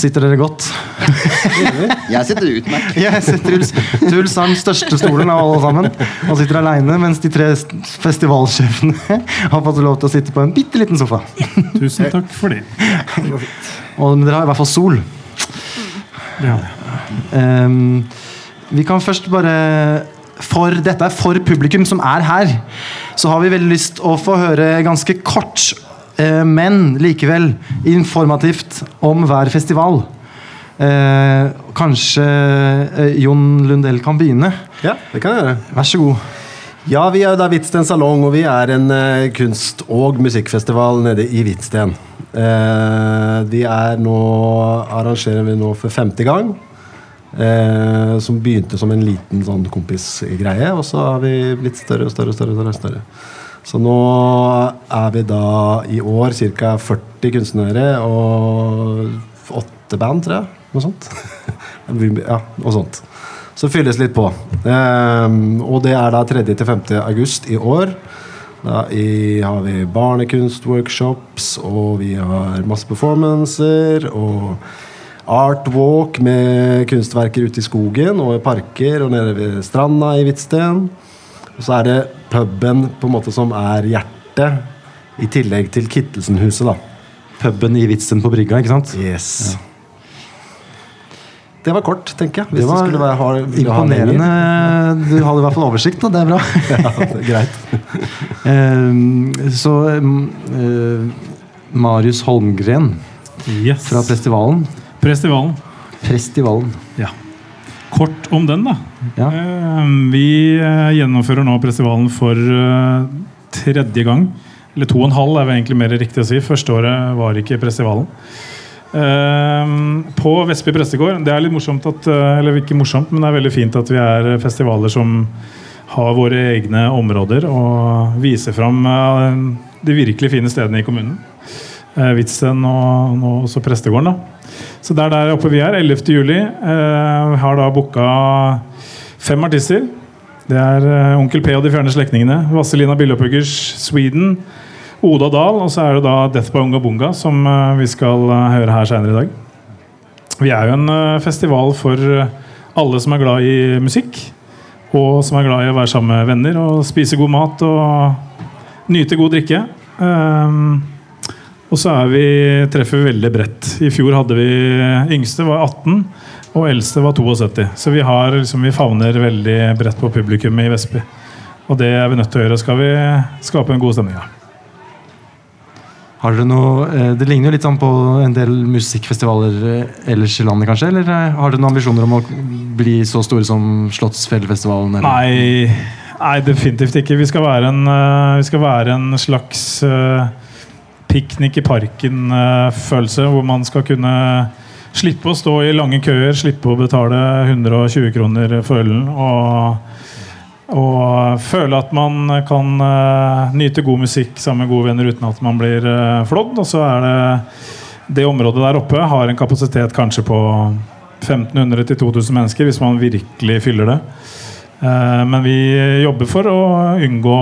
Sitter dere godt? Jeg sitter utmerket. Jeg ser Truls, Truls har den største stolen av alle sammen og sitter aleine, mens de tre festivalsjefene har fått lov til å sitte på en bitte liten sofa. Tusen takk for det. Og dere har i hvert fall sol. Ja. Um, vi kan først bare for, Dette er for publikum som er her. Så har vi veldig lyst å få høre ganske kort, men likevel informativt om hver festival. Eh, kanskje eh, Jon Lundell kan begynne. Ja, det kan jeg gjøre. Vær så god. Ja, vi er da Hvitsten salong, og vi er en eh, kunst- og musikkfestival nede i Hvitsten. Eh, de er nå arrangerer vi nå for femte gang. Eh, som begynte som en liten sånn kompisgreie, og så har vi blitt større og større. og større, større, større. Så nå er vi da i år ca. 40 kunstnere og åtte band, tror jeg. Noe sånt. ja, noe sånt. Så fylles litt på. Um, og det er da 3. til 5. august i år. Da i, har vi barnekunstworkshops, og vi har masse performancer. Og art walk med kunstverker ute i skogen og i parker og nede ved stranda i Hvitsten. Og så er det puben på en måte som er hjertet, i tillegg til Kittelsenhuset, da. Puben i Vitsen på brygga, ikke sant? Yes. Det var kort, tenker jeg. Hvis Det var skulle være, ha, imponerende. ha. Du hadde i hvert fall oversikt, og det er bra. Ja, det er greit. Ehm, så eh, Marius Holmgren Yes. fra festivalen. Festivalen. Festivalen. Ja. Kort om den, da. Ja. Eh, Vi eh, gjennomfører nå festivalen for eh, tredje gang. Eller to og en halv er vel egentlig mer riktig å si. Første året var ikke festivalen. På Vestby prestegård. Det er litt morsomt at Eller ikke morsomt, men det er veldig fint at vi er festivaler som har våre egne områder og viser fram de virkelig fine stedene i kommunen. Eh, Witzen og nå også prestegården. da så det er der oppe vi er. 11. juli. Eh, har da booka fem artister. Det er eh, Onkel P og de fjerne slektningene. Vazelina Billopphuggers Sweden. Oda Dahl. Og så er det da Death by Unga Bunga som eh, vi skal eh, høre her senere i dag. Vi er jo en eh, festival for alle som er glad i musikk. Og som er glad i å være sammen med venner og spise god mat og nyte god drikke. Um, og så er vi, treffer vi veldig bredt. I fjor hadde vi yngste var 18, og eldste var 72. Så vi, har, liksom, vi favner veldig bredt på publikummet i Vestby. Og det er vi nødt til å gjøre. Skal vi skape en god stemning. Ja. Har dere noe, eh, Det ligner jo litt sånn på en del musikkfestivaler eh, ellers i landet, kanskje? Eller eh, har dere noen ambisjoner om å bli så store som Slottsfjellfestivalen? Eller? Nei, nei, definitivt ikke. Vi skal være en, vi skal være en slags uh, piknik i parken-følelse, hvor man skal kunne slippe å stå i lange køer, slippe å betale 120 kroner for ølen. og og føle at man kan uh, nyte god musikk sammen med gode venner uten at man blir uh, flådd. Og så er det det området der oppe har en kapasitet kanskje på 1500-2000 mennesker, hvis man virkelig fyller det. Eh, men vi jobber for å unngå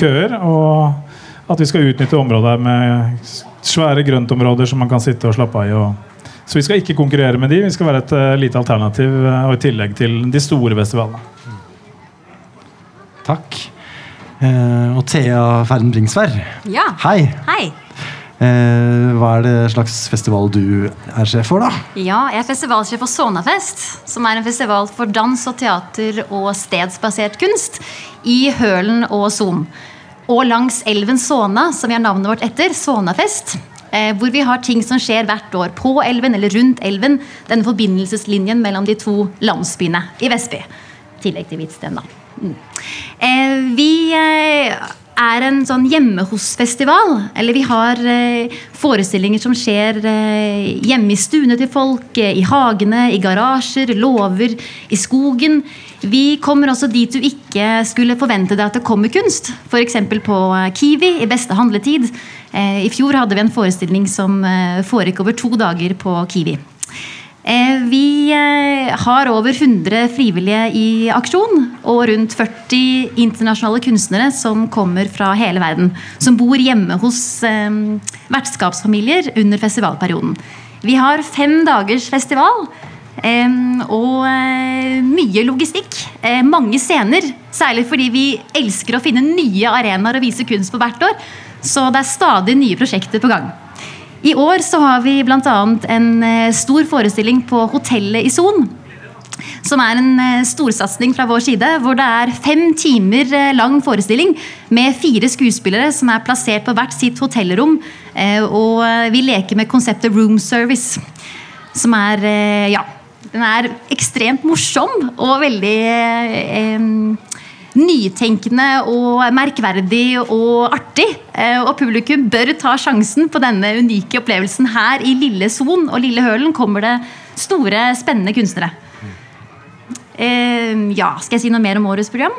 køer, og at vi skal utnytte området her med svære grøntområder som man kan sitte og slappe av i. Og så vi skal ikke konkurrere med de, vi skal være et uh, lite alternativ uh, og i tillegg til de store festivalene. Takk. Eh, og Thea Ferden Bringsvær, Ja. hei! Hei. Eh, hva er det slags festival du er sjef for, da? Ja, jeg er festivalsjef for Sonafest, som er en festival for dans og teater og stedsbasert kunst i Hølen og Son. Og langs elven Såna, som vi har navnet vårt etter, Sånafest. Eh, hvor vi har ting som skjer hvert år på elven eller rundt elven. Denne forbindelseslinjen mellom de to landsbyene i Vestby. I tillegg til Hvitsten, da. Mm. Eh, vi eh, er en sånn hjemme hos-festival. Eller vi har eh, forestillinger som skjer eh, hjemme i stuene til folk, eh, i hagene, i garasjer, låver, i skogen. Vi kommer også dit du ikke skulle forvente deg at det kommer kunst. F.eks. på eh, Kiwi i beste handletid. Eh, I fjor hadde vi en forestilling som eh, foregikk over to dager på Kiwi. Eh, Vi eh, har over 100 frivillige i aksjon, og rundt 40 internasjonale kunstnere som kommer fra hele verden. Som bor hjemme hos eh, vertskapsfamilier under festivalperioden. Vi har fem dagers festival. og mye logistikk. Mange scener. Særlig fordi vi elsker å finne nye arenaer å vise kunst på hvert år. Så det er stadig nye prosjekter på gang. I år så har vi bl.a. en eh, stor forestilling på Hotellet i Son. Som er en eh, storsatsing fra vår side, hvor det er fem timer eh, lang forestilling med fire skuespillere som er plassert på hvert sitt hotellrom. Og vi leker med konseptet room service. Som er Ja. Den er ekstremt morsom og veldig eh, nytenkende og merkverdig og artig. Eh, Og publikum bør ta sjansen på denne unike opplevelsen. Her i Lille Son og Lille Hølen kommer det store, spennende kunstnere. Eh, ja, skal jeg si noe mer om årets program?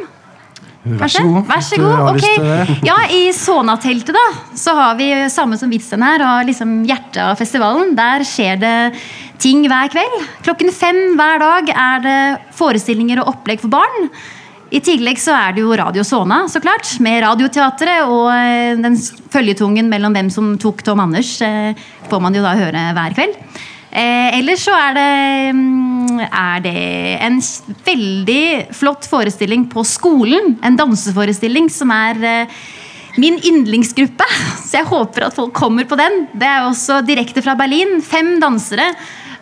Vær så god. Vær så god. har lyst Ok. til det. Ja, I Sona-teltet da, så har vi samme som vitsen her, og liksom hjertet av festivalen. Der skjer det ting hver kveld. Klokken fem hver dag er det forestillinger og opplegg for barn. I tillegg så er det jo Radio Sona, så klart, med Radioteatret og eh, den føljetungen mellom hvem som tok Tom Anders, eh, får man jo da høre hver kveld. Eh, ellers så er det, mm, er det en veldig flott forestilling på skolen. En danseforestilling som er eh, min yndlingsgruppe. Så jeg håper at folk kommer på den. Det er også direkte fra Berlin. Fem dansere.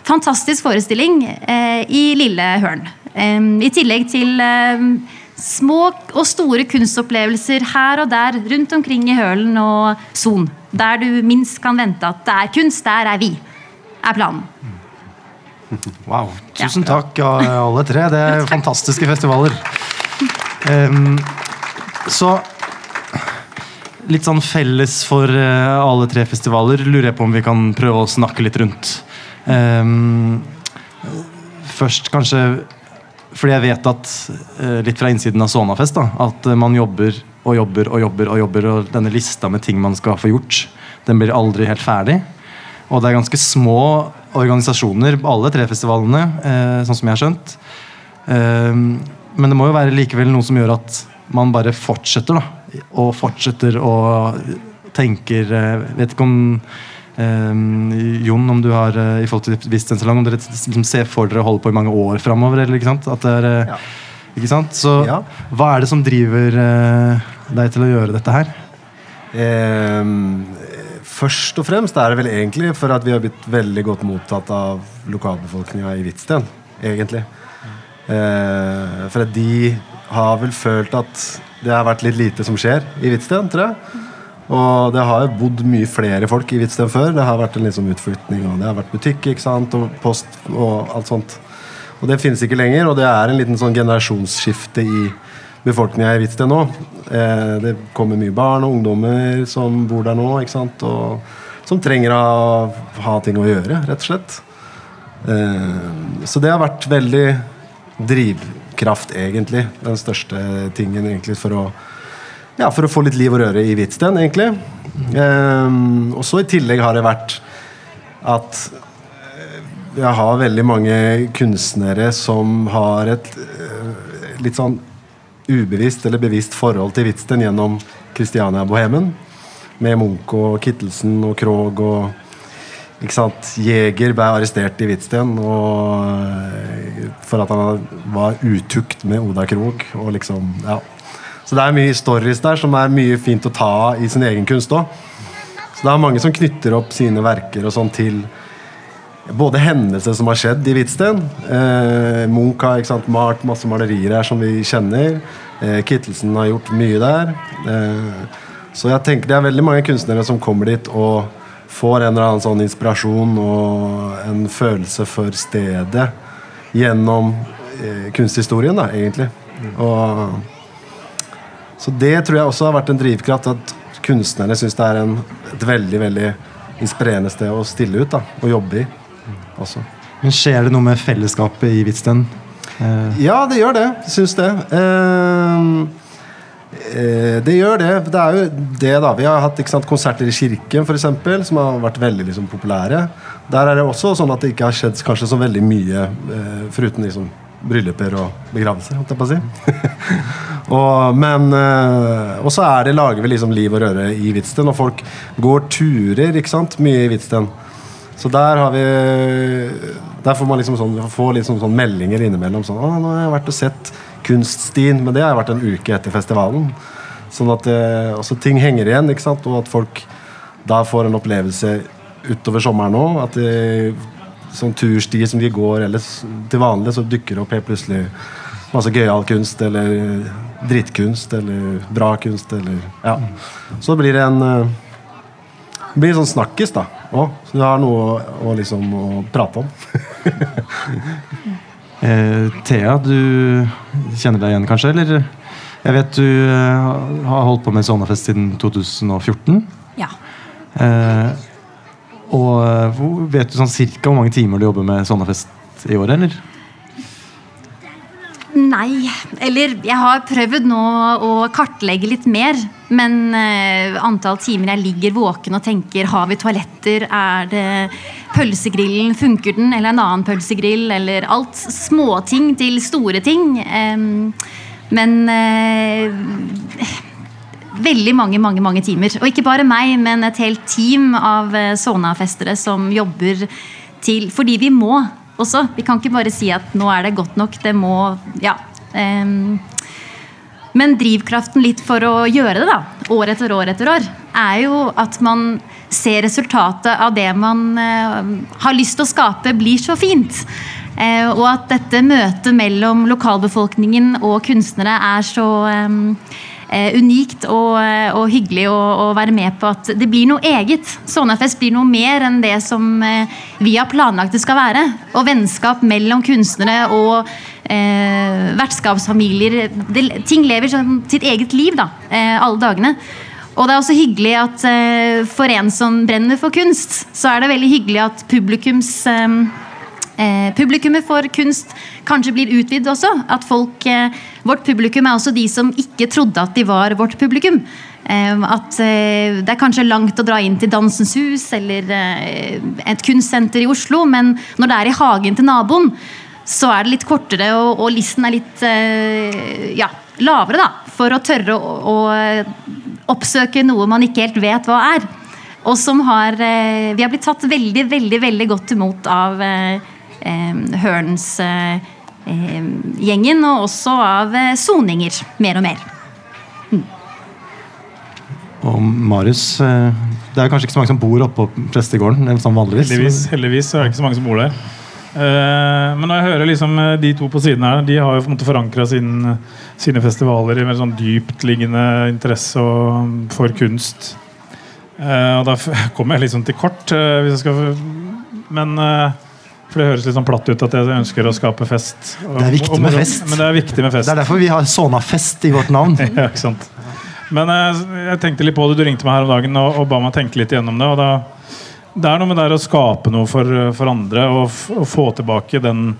Fantastisk forestilling eh, i Lille Hørn. I tillegg til eh, små og store kunstopplevelser her og der rundt omkring i Hølen og Son. Der du minst kan vente at det er kunst, der er vi. Er planen. Wow. Tusen takk, alle tre. Det er fantastiske festivaler. Um, så litt sånn felles for eh, alle tre festivaler lurer jeg på om vi kan prøve å snakke litt rundt. Um, først kanskje fordi jeg vet at eh, litt fra innsiden av Sonafest da, at eh, man jobber og jobber og jobber og jobber, og denne lista med ting man skal få gjort, den blir aldri helt ferdig. Og det er ganske små organisasjoner alle tre festivalene, eh, sånn som jeg har skjønt. Eh, men det må jo være likevel noe som gjør at man bare fortsetter, da. Og fortsetter og tenker Vet ikke om Jon, om du har eh, i forhold til Visstensalong, om dere liksom ser for dere å holde på i mange år framover? At det er, eh, Ja. ikke sant? Så Ja. hva er det som driver eh, deg til å gjøre dette her? Eh, først og fremst er det vel egentlig for at vi har blitt veldig godt mottatt av lokalbefolkninga i Hvitsten. Egentlig. Eh, for at de har vel følt at det har vært litt lite som skjer i Hvitsten, tror jeg. Og det har jo bodd mye flere folk i Hvitsten før. Det har vært en liksom utflytning, og det har vært butikk ikke sant? og post og alt sånt. Og det finnes ikke lenger, og det er en liten sånn generasjonsskifte i befolkninga i Hvitsten nå. Eh, det kommer mye barn og ungdommer som bor der nå, ikke sant? og som trenger å ha ting å gjøre, rett og slett. Eh, så det har vært veldig drivkraft, egentlig. Den største tingen egentlig for å ja, for å få litt liv og røre i Hvitsten, egentlig. Um, og så i tillegg har det vært at eh, jeg har veldig mange kunstnere som har et eh, litt sånn ubevisst eller bevisst forhold til Hvitsten gjennom Kristiania-bohemen. Med Munch og Kittelsen og Krog og ikke sant? Jeger ble arrestert i Hvitsten eh, for at han var utukt med Oda Krog. Og liksom, ja. Så det er mye stories der som er mye fint å ta av i sin egen kunst òg. Så det er mange som knytter opp sine verker og sånn til både hendelser som har skjedd i Hvitsten. Eh, Munch har ikke sant, malt masse malerier her som vi kjenner. Eh, Kittelsen har gjort mye der. Eh, så jeg tenker det er veldig mange kunstnere som kommer dit og får en eller annen sånn inspirasjon og en følelse for stedet gjennom eh, kunsthistorien, da, egentlig. Og så det tror jeg også har vært en drivkraft. At kunstnerne syns det er en, et veldig veldig inspirerende sted å stille ut da, og jobbe i. Også. Men Skjer det noe med fellesskapet i Hvitsten? Eh, Ja, det gjør det. Syns det. Ehm, eh, det gjør det. Det er jo det, da. Vi har hatt sant, konserter i kirken, eksempel, som har vært veldig liksom, populære. Der er det også sånn at det ikke har skjedd kanskje så veldig mye, eh, foruten liksom, brylluper og begravelser, holdt jeg på å si. og, men eh, Og så er det, lager vi liksom liv og røre i Hvitsten, og folk går turer ikke sant, mye i Hvitsten. Så der har vi Der får man liksom sånn, får liksom sånn meldinger innimellom. Sånn, å, 'Nå har jeg vært og sett Kunststien', men det har jeg vært en uke etter festivalen. Sånn at eh, også ting henger igjen, ikke sant? og at folk da får en opplevelse utover sommeren òg. At de, sånn turstier som de går ellers til vanlig, så dukker det opp helt plutselig masse gøyal kunst eller drittkunst eller bra kunst eller Ja. Så blir det en eh, det blir sånn snakkis, da. Også, så du har noe å, å liksom å prate om. Eh, Thea, du kjenner deg igjen, kanskje? Eller? Jeg vet du eh, har holdt på med Sonafest siden 2014. Ja. Eh, og eh, vet du sånn cirka hvor mange timer du jobber med Sonnafest i året, eller? Nei. Eller jeg har prøvd nå å kartlegge litt mer. Men uh, antall timer jeg ligger våken og tenker har vi toaletter, er det pølsegrillen, funker den, eller en annen pølsegrill, eller alt. Småting til store ting. Um, men eh, veldig mange mange, mange timer. Og ikke bare meg, men et helt team av eh, Sona-festere som jobber til Fordi vi må også. Vi kan ikke bare si at nå er det godt nok. Det må Ja. Um, men drivkraften litt for å gjøre det, da, år etter år etter år, er jo at man ser resultatet av det man uh, har lyst til å skape, blir så fint. Uh, og at dette møtet mellom lokalbefolkningen og kunstnere er så eh, unikt og, eh, og hyggelig å, å være med på at det blir noe eget. Sonafest blir noe mer enn det som eh, vi har planlagt det skal være. Og vennskap mellom kunstnere og eh, vertskapsfamilier. Det, ting lever sånn, sitt eget liv da, eh, alle dagene. Og det er også hyggelig at eh, for en som brenner for kunst, så er det veldig hyggelig at publikums eh, Eh, publikummet for kunst kanskje blir utvidet også. At folk, eh, Vårt publikum er også de som ikke trodde at de var vårt publikum. Eh, at eh, det er kanskje langt å dra inn til Dansens Hus eller eh, et kunstsenter i Oslo, men når det er i hagen til naboen, så er det litt kortere, og, og listen er litt eh, ja, lavere, da. For å tørre å, å oppsøke noe man ikke helt vet hva er. Og som har Vi har blitt tatt veldig, veldig, veldig godt imot av Hørens-gjengen, og også av eh, soninger, mer og mer. Og Marius eh, Det er kanskje ikke så mange som bor oppå prestegården? sånn vanligvis Heldigvis, heldigvis så er det ikke så mange som bor der. Eh, men når jeg hører liksom eh, de to på siden her, de har jo på en måte forankra sin, sine festivaler i en veldig sånn dyptliggende interesse for kunst. Eh, og da kommer jeg sånn til kort, eh, hvis jeg skal Men eh, For det høres litt sånn platt ut at jeg ønsker å skape fest. Og- Det er viktig med fest. Men det er viktig med fest. Det er derfor vi har Sonafest i vårt navn. ja, ikke sant. Men jeg, jeg tenkte litt på det. Du ringte meg her om dagen og, og ba meg tenke litt igjennom det. og da det er noe med det å skape noe for, for andre og, og få tilbake den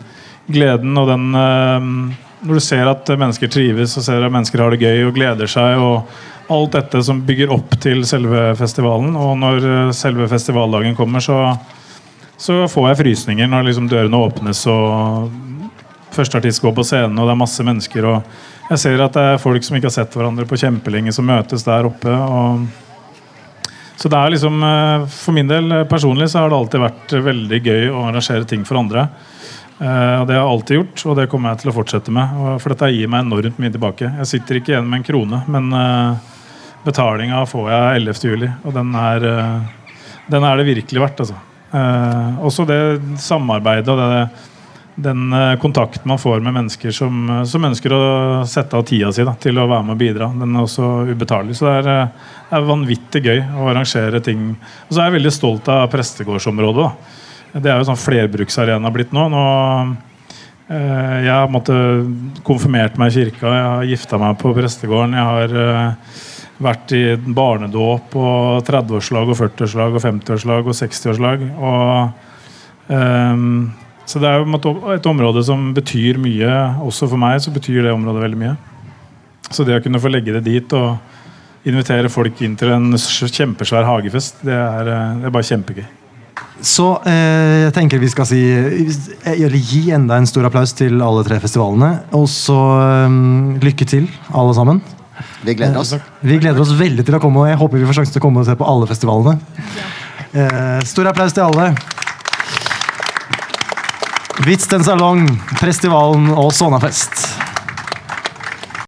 gleden og den øh, Når du ser at mennesker trives og ser at mennesker har det gøy og gleder seg og alt dette som bygger opp til selve festivalen. Og når eh, selve festivaldagen kommer, så, så får jeg frysninger når liksom dørene åpnes og første artist går på scenen og det er masse mennesker. og Jeg ser at det er folk som ikke har sett hverandre på kjempelenge, som møtes der oppe. så det er liksom, eh, For min del eh, personlig så har det alltid vært eh, veldig gøy å arrangere ting for andre. Og Det har jeg alltid gjort, og det kommer jeg til å fortsette med. For dette gir meg enormt mye tilbake. Jeg sitter ikke igjen med en krone, men uh, betalinga får jeg 11. juli, og den er, den er det virkelig verdt. Altså. Eh, også det samarbeidet og det, den eh, kontakten man får med mennesker som, eh, som ønsker å sette av tida si da, til å være med og bidra. Den er også ubetalelig. Så det er, er vanvittig gøy å arrangere ting. Og så er jeg veldig stolt av prestegårdsområdet. Da. Det er jo sånn flerbruksarena blitt nå. nå eh, jeg har måttet konfirmert meg i kirka, jeg har gifta meg på prestegården. Jeg har eh, vært i barnedåp og 30-årslag og 40-årslag og 50-årslag og 60-årslag. Og ehm, så det er jo et område som betyr mye. Også for meg så betyr det området veldig mye. Så det å kunne få legge det dit og invitere folk inn til en kjempesvær hagefest, det er, eh, det er bare kjempegøy. Så eh, jeg tenker vi skal si eller gi enda en stor applaus til alle tre festivalene. Og så eh, lykke til, alle sammen. Vi gleder oss. Eh, vi gleder oss veldig til å komme, og jeg håper vi får sjansen til å komme og se på alle festivalene. Ja. Stor applaus til alle. Vits den salong, festivalen og Sonafest.